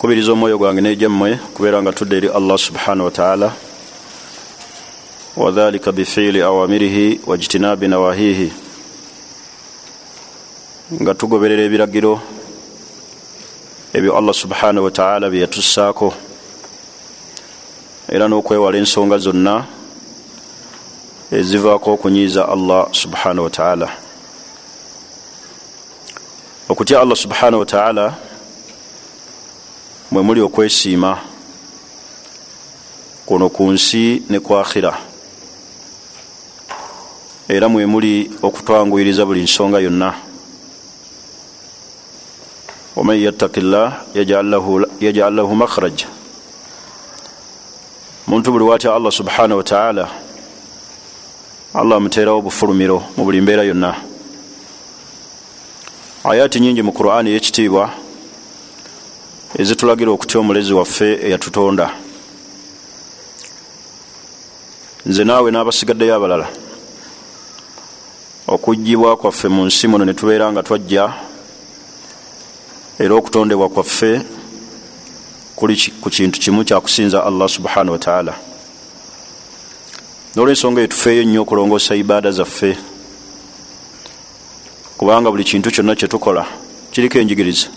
kubiriza omwoyo gwange nejammwe kubeera nga tudde eri allah subhanahu wataala wadhalika bifiili awamirihi wajtinabi nawahihi. Nga tugoberera ebiragiro ebyo allah subhanahu wataala byeyatussaako era n'okwewala ensonga zonna ezivaako okunyiiza allah subhanahu wataala okutya allah subhanahu wataala mwe muli okwesiima kuno ku nsi ne ku akhira era mwe muli okutwanguyiriza buli nsonga yonna. Waman yattaki llah yajal lahu makhraja muntu buli watya allah subhanahu wataala allah amuteerawo bufulumiro mu buli mbeera yonna. Ayaati nyingi mu qur'ani eyekitiibwa ezitulagira okutya omulezi waffe eyatutonda. Nze naawe n'abasigaddeyo abalala. Okugibwa kwaffe mu nsi muno netubeera nga twajja era okutondebwa kwaffe kuli ku kintu kimu kyakusinza allah subhanahu wataala nolwensonga etufeeyo nnyo okulongoosa ibaada zaffe kubanga buli kintu kyonna kyetukola kiriko enjigiriza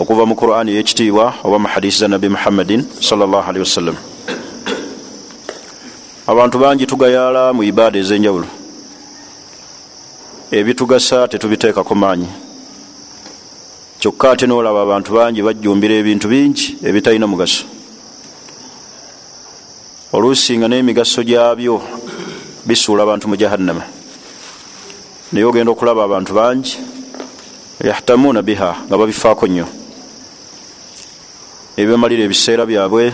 okuva mu qur'ani eyekitiibwa oba mu hadisi za nabi muhammadin salllahalihi wasallam. Abantu bangi tugayaala mu ibaada ez'enjawulo. Ebitugasa tetubiteekako maanyi. Kyokka ate noolaba abantu bangi bajjumbira ebintu bingi ebitalina mugaso. Oluusi nga n'emigaso gyabyo bisuula abantu mu jahannama. Naye ogenda okulaba abantu bangi yahtamuuna biha nga babifaako nnyo nebibamalira ebiseera byabwe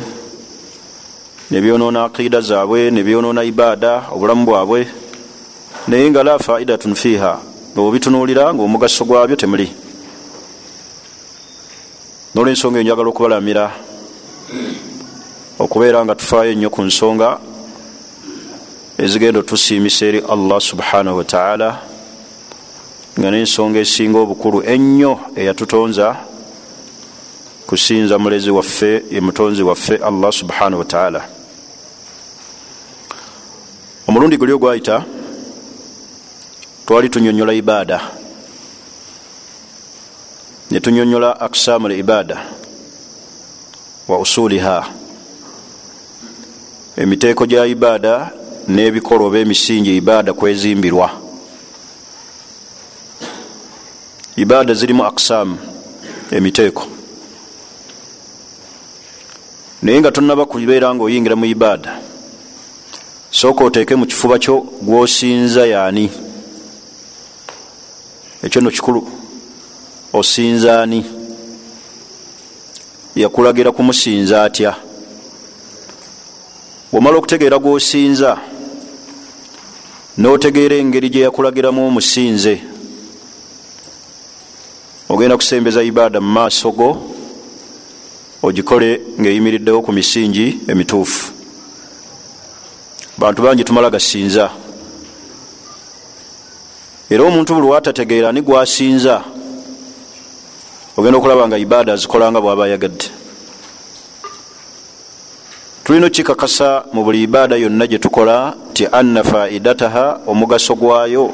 nebyonoona aqida zaabwe nebyonoona ibaada obulamu bwabwe naye nga la faidatun fiiha ngaobitunuulira nga omugaso gwabyo temuli. Nolwensonga enjagala okubalamira okubeera nga tufaayo ennyo ku nsonga ezigenda otusiimisa eri allah subhanahu wataala nga n'ensonga esinga obukulu ennyo eyatutonza kusinza mulezi waffe ye mutonzi waffe allah subhanahu wataala omulundi guli ogwayita twali tunyonyola ibaada. Netunyonyola aksamu libaada wa usuliha. Emiteeko gya ibaada n'ebikolwa oba emisingi ibaada kwezimbirwa. Ibaada zirimu aksamu emiteeko naye nga tonaba kubeera nga oyingira mu ibaada sooka oteeke mu kifuba kyo gwosinza yaani ekyo no kikulu osinza ani? Yakulagira kumusinza atya? Womala okutegeera gwosinza notegeera engeri gye yakulagiramu omusinze ogenda kusembeza ibaada mu maaso go ogikole ngaeyimiriddewo ku misingi emituufu. Bantu bangi tumala gasinza. Era omuntu buli watategeera ni gwasinza ogenda okulaba nga ibaada azikolanga bwaba ayagadde. Tulina okikakasa mu buli ibaada yonna gye tukola ti anna faidataha omugaso gwayo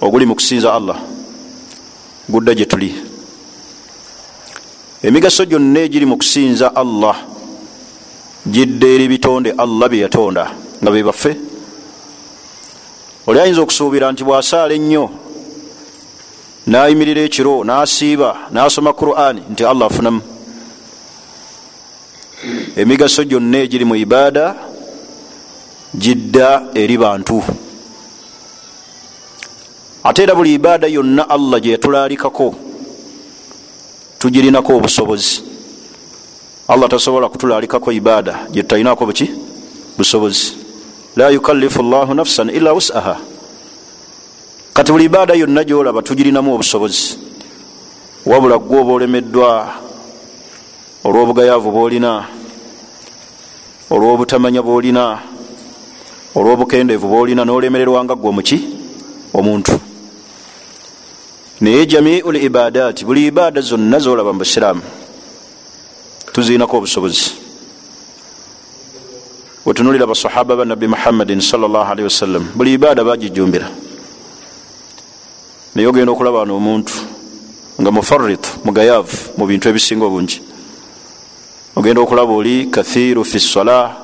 oguli mu kusinza allah. Gudda gye tuli emigaso gyonna egiri mu kusinza allah gidda eri bitonde allah bye yatonda nga be baffe. Oli ayinza okusuubira nti bwasaala ennyo nayimirira ekiro nasiiba nasoma qurani nti allah afunamu. Emigaso gyonna egiri mu ibaada gidda eri bantu. Ate era buli ibaada yonna allah gye yatulaalikako tugirinako obusobozi. Allah tasobola kutulalikako ibaada. Gyetutalinako buki? Busobozi. La yukallifu llahu nafsan illa wusaha. Kati buli ibaada yonna gyolaba tugirinamu obusobozi. Wabula gwe oba olemeddwa olw'obugayaavu bwolina olw'obutamanya bwolina olw'obukendeevu bwolina nolemererwanga gwe omuki omuntu naye jamiu l ibadaati buli ibaada zonna zolaba mu busiraamu tuziinako obusobozi. Wetunulira basahaba ba nabi muhammadin salllahalihi wasallam buli ibaada bagijumbira naye ogenda okulaba wano omuntu nga mufarit mugayaavu mu bintu ebisinga obungi ogenda okulaba oli kathiru fi sola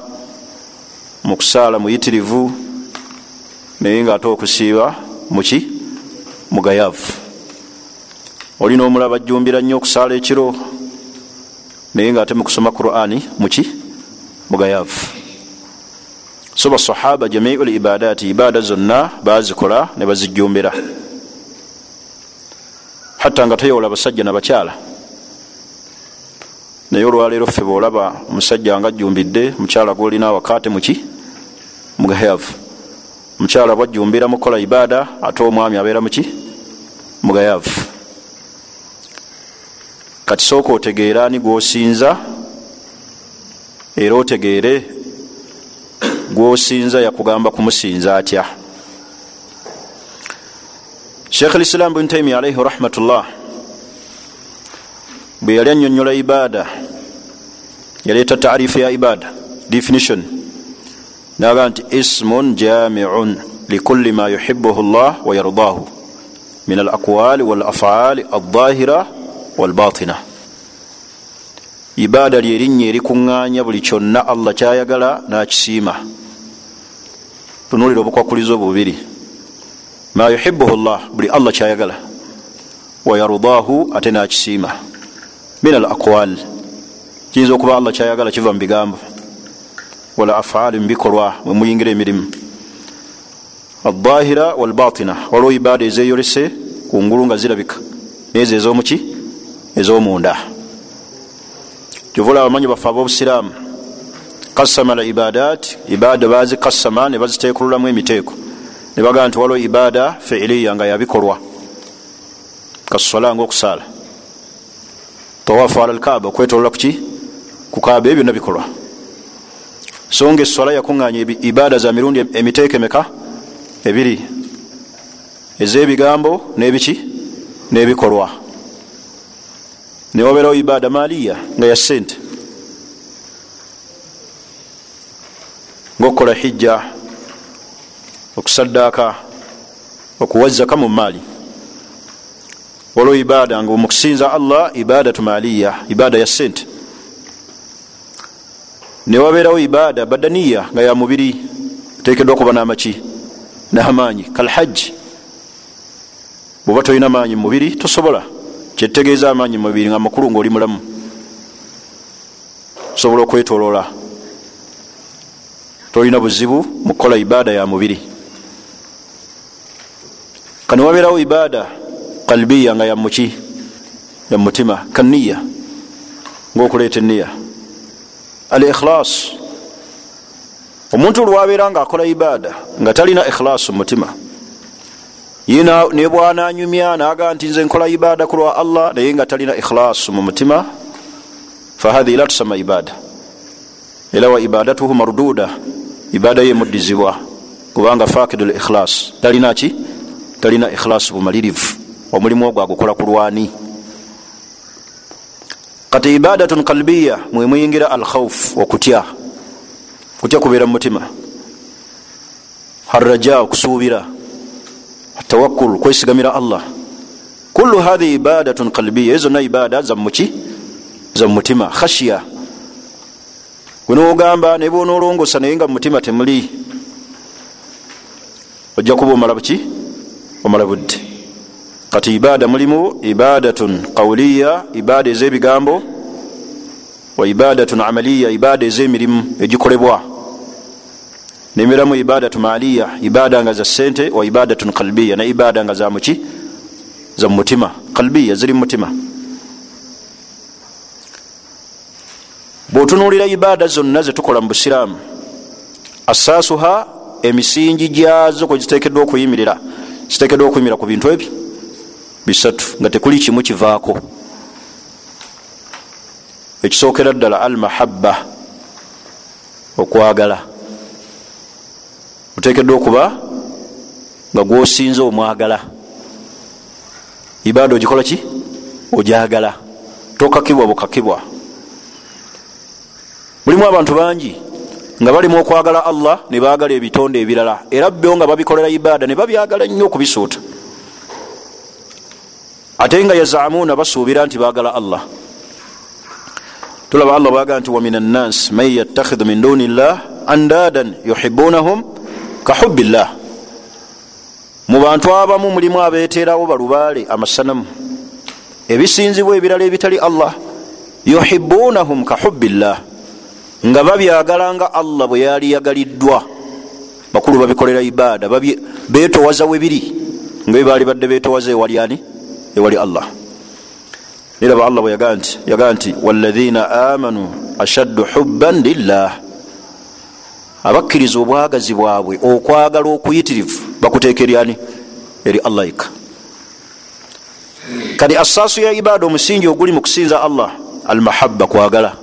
mu kusaala muyitirivu naye nga ate okusiiba muki mugayaavu olina omulaba ajjumbira nnyo okusaala ekiro. Naye nga ate mukusoma qurani muki mugayaavu so basahaba jamiu libadati ibaada zonna bazikola ne bazijjumbira. Hatta nga toyowola basajja nabakyala naye olwaleero ffe beolaba omusajja nga ajjumbidde mukyala gwolina awakaate muki mugayaavu mukyala bwajjumbira mukola ibaada ate omwami abeera muki mugayaavu kati sooka otegeera ani gwosinza era otegeere gwosinza yakugamba kumusinza atya? Sheekh lislaam bn taimia alaihi rahmatullah bwe yali anyonyola ibaada yaleeta tarifu ya ibaada definition. Naga nti ismun jamiun likulli ma yuhibuhu llah wayardaahu min alaqwali walafaali aldahira walbatina ibaada lyerinnya erikuŋŋaanya buli kyonna allah kyayagala nakisiima tunulira obukwakulizo bubiri ma yuhibuhu llah buli allah kyayagala wayardaahu ate nakisiima min al aqwal kiyinza okuba allah kyayagala kiva mu bigambo wala afaali mubikolwa mwemuyingira emirimu aldahira walbatina waliwo ibaada ezeyolese kungulu nga zirabika nezo ezomuki ezomunda. Kyova abamanyi bafe abobusiraamu. Kasama al ibadat ibaada bazikasama ne bazitekululamu emiteeko. Ne bagaa nti waliwo ibaada fiiliya nga yabikolwa. Kasola nga okusaala tawafu ala lkaaba okwetolola kuki kukaaba ebyo byonna bikolwa so nga eswala yakuŋŋanya ibaada za mirundi emiteeko emeka? Ebiri. Ez'ebigambo n'ebiki? N'ebikolwa newabeerawo ibaada maliya nga ya sente ngaokukola hijja okusaddaaka okuwazzaka mu maali. Waliwo ibaada nga mukusinza allah ibadatu maliya ibaada ya sente newabeerawo ibaada badaniya nga ya mubiri otekeddwa okuba n'amaki n'amaanyi. Kalhajji bweoba tolina maanyi mumubiri tosobola kyetegeeza amaanyi mumubiri nga makulu ngaoli mulamu. Osobola okwetoloola tolina buzibu mukukola ibaada ya mubiri. Kanewabeerawo ibaada kalbiya nga yamuki yamumutima kaniya ngaokuleeta eniya al ikhlas omuntu olwabeera nga akola ibaada nga talina ikhlas mumutima yina nebwananyumya naga nti nze nkola ibaada kulwa allah naye nga talina ikhlas mumutima fahathihi la tusama ibaada era wa ibadatuhu marduda. Ibaada ye emuddizibwa kubanga fakidu l ikhlas. Talina ki? Talina ikhlas bumalirivu. Omulimu ogwo agukola ku lwani. Kati ibadatun kalbiya mwemuyingira al khauf okutya. Kutya kubeera mu mutima. Haraja okusuubira tawakul kwesigamira allah. Kullu hathihi ibadatun kalbiya ezo zonna ibada zamuki zamumutima khashiya wenogamba nebwonolongosa naye nga mumutima temuli. Ojja kuba omala buki? Omala budde. Kati ibaada mulimu ibadatun qawliya ibaada ez'ebigambo wa ibadatun amaliya ibaada ez'emirimu egikolebwa nemeramu ibadatu maliya ibaada nga za sente wa ibadatun kalbiya ne ibaada nga zamuki za mumutima kalbiya ziri mumutima bwotunulira ibaada zonna zetukola mu busiraamu. Asaasuha emisingi gyazo kwezitekeddwa okuyimirira. Zitekeddwa okuyimirira ku bintu ebi bisatu nga tekuli kimu kivaako. Ekisookera ddala al mahabba okwagala otekeddwa okuba nga gwosinze omwagala. Ibaada ogikola ki? Ojagala tokakibwa bukakibwa. Mulimu abantu bangi nga balimu okwagala allah nebagala ebitonde ebirala. Era byo nga babikolera ibaada ne babyagala nnyo okubisuuta. Ate nga yazamuna basuubira nti bagala allah. Tulaba allah bwaga nti wamin annas man yattakhidhu min duni llah andadan yuhibunahum kahubi llah mu bantu abamu mulimu abeeterawo balubaale amasanamu. Ebisinzibwa ebirala ebitali allah yuhibunahum kahubi llah nga babyagala nga allah bwe yali yagaliddwa bakulu babikolera ibaada betowaza webiri nga bebaali badde betowaza ewali ani? Ewali allah. Neraba allah bwe yagaa nti walaina amanu ashaddu hubban lillah abakkiriza obwagazi bwabwe okwagala okuyitirivu bakuteeka eryani eri allah ika kati assaasu ya ibaada omusingi oguli mu kusinza allah almahabba kwagala.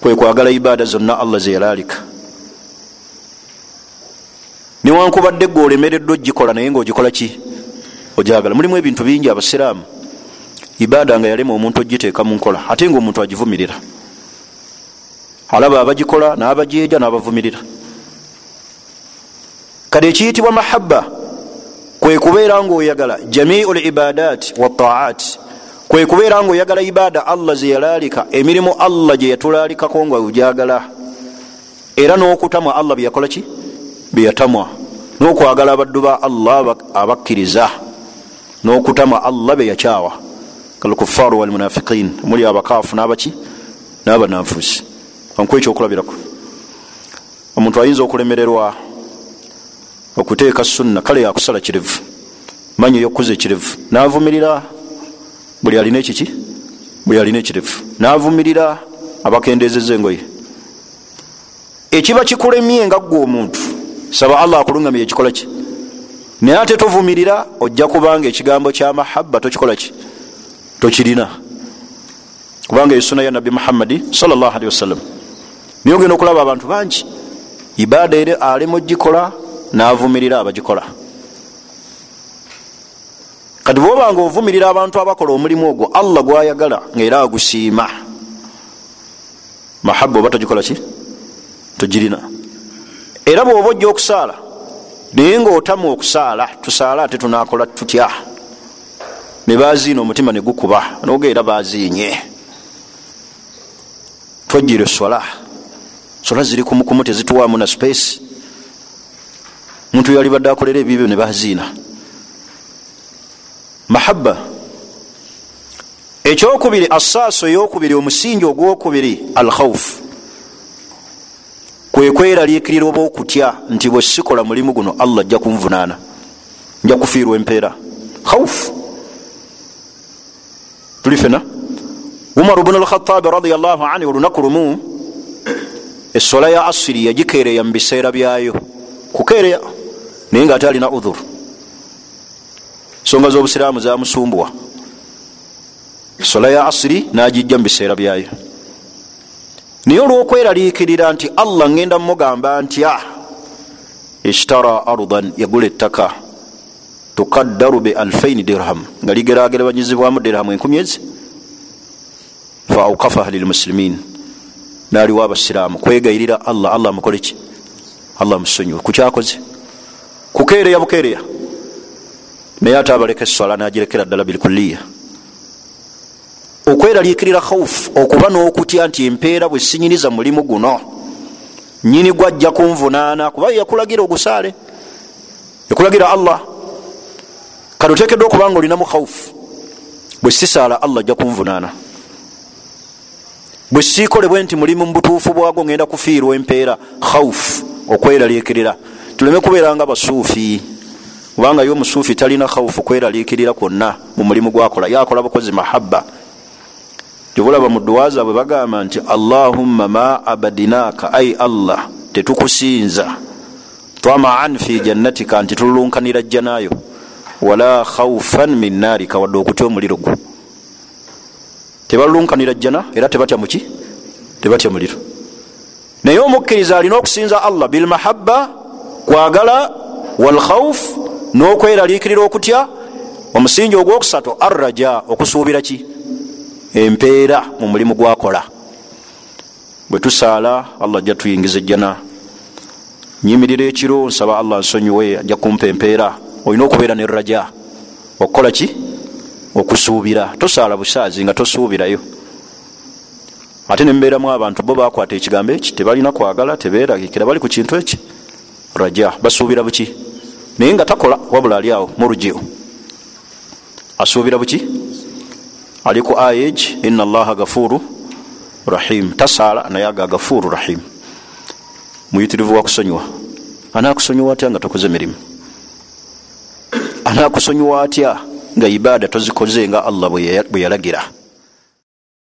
Kwekwagala ibaada zonna allah zeyalalika niwankubadde gwe olemereddwa ogikola naye ngaogikola ki? Ojagala. Mulimu ebintu bingi abasiraamu. Ibaada nga yalema omuntu ogiteeka mu nkola ate nga omuntu agivumirira alaba abagikola n'abajeja n'abavumirira kale ekiyitibwa mahabba kwekubeera nga oyagala jamiu libadat wataat kwekubeera nga oyagala ibaada allah zeyalalika emirimu allah gyeyatulalikako nga ojagala era n'okutamwa allah byeyakola ki? Byeyatamwa. N'okwagala abaddu ba allah abakkiriza. N'okutamwa allah beyakyawa. Kalkufaru walmunafiqin muli abakaafu nabaki nabananfusi ankuwa ekyokulabiraku omuntu ayinza okulemererwa okuteeka sunna kale yakusala kirevu manyi eyokukuza ekirevu navumirira buli alina ekiki? Buli alina ekirevu navumirira abakendezeza engoye ekiba kikulemye nga ggwe omuntu saba allah akulungamya ekikola ki? Naye ate tovumirira ojja kubanga ekigambo kyamahabba tokikola ki? Tokirina. Kubanga esuna ya nabbi muhammadi salllahalihi wasallam niye ogenda okulaba abantu bangi ibaada ere alema ogikola navumirira abagikola. Kati bwobanga ovumirira abantu abakola omulimu ogwo allah gwayagala ngaera agusiima. Mahaba oba togikola ki? Togirina. Era bwoba ojja okusaala naye ngaotamu okusaala tusaala ate tunakola tutya? Nebaziina omutima negukuba nogeera bazinye twajire swala swala ziri kumukumu tezituwamu na space. Muntu yali badde akolera ebibyo nebaziina mahabba. Ekyokubiri assaaso eyokubiri omusingi ogwokubiri al khaufu kwekweraliikirira oba okutya nti bwe sikola mulimu guno allah ajja kunvunaana nja kufiirwa empeera. Khaufu tuli fena umar bnu lkhatabi radiallahu anhu olunaku lumu esola ya asiri yagikeereya mu biseera byayo. Kukeereya naye nga ate alina udhuru ensonga z'obusiraamu zamusumbuwa sola ya asiri nagijja mu biseera byayo. Naye olwokweraliikirira nti allah ngenda mumugamba ntya ishtara ardan yagula ettaka tukaddaru be alfaini dirham nga ligeragerabanyizibwamu dirhamu enkumi ezi fa aukafaha lilmusilimin naliwo abasiraamu kwegayirira allah. Allah amukoleki allah amusonyiwe kukyakoze kukereya bukereya naye ate abaleka eswala nagirekera ddala bilkuliya. Okweraliikirira khaufu okuba n'okutya nti empeera bwe sinyiniza mulimu guno. Nyini gwajja kunvunaana kuba yakulagira ogusaale yakulagira allah. Kati otekeddwa okuba nga olinamu khaufu bwe sisaala allah ajja kunvunaana bwe siikolebwe nti mulimu mubutuufu bwagwo ngenda kufiirwa empeera khaufu okweraliikirira. Tuleme kubeera nga basuufi kubanga yo omusuufi talina khaufu kweraliikirira kwonna mu mulimu gwakola. Yakola bukozi mahabba. Gyobulaba mu duwa zaabwe bagamba nti allahumma ma abadinaka ai allah tetukusinza. Tamaan fi jannatika nti tululunkanira jjanaayo wala khaufan min naarika wadde okutya omuliro gwo tebalulunkanira jjana era tebatya muki tebatya muliro naye omukkiriza alina okusinza allah bilmahabba kwagala walkhauf n'okweraliikirira okutya omusingi ogwokusatu arraja okusuubira ki? Empeera mu mulimu gwakola bwe tusaala allah ajja tuyingiza ejjana nyimirira ekiro nsaba allah nsonyiwe ajja kumpa empeera. Olina okubeera ne raja okukola ki okusuubira. Tosaala busaazi nga tosuubirayo. Ate nemubeeramu abantu bo bakwata ekigambo eki tebalina kwagala tebeeragikira bali ku kintu eki? Raja basuubira buki? Naye nga takola wabula ali awo murujio asuubira buki? Ali ku ayage ina allaha gafuru rahim. Tasaala naye aga gafuru rahim. Muyitirivu wakusonyiwa anakusonyiwa atya nga tokoze mirimu? Anakusonyiwa atya nga ibaada tozikoze nga allah bwe yalagira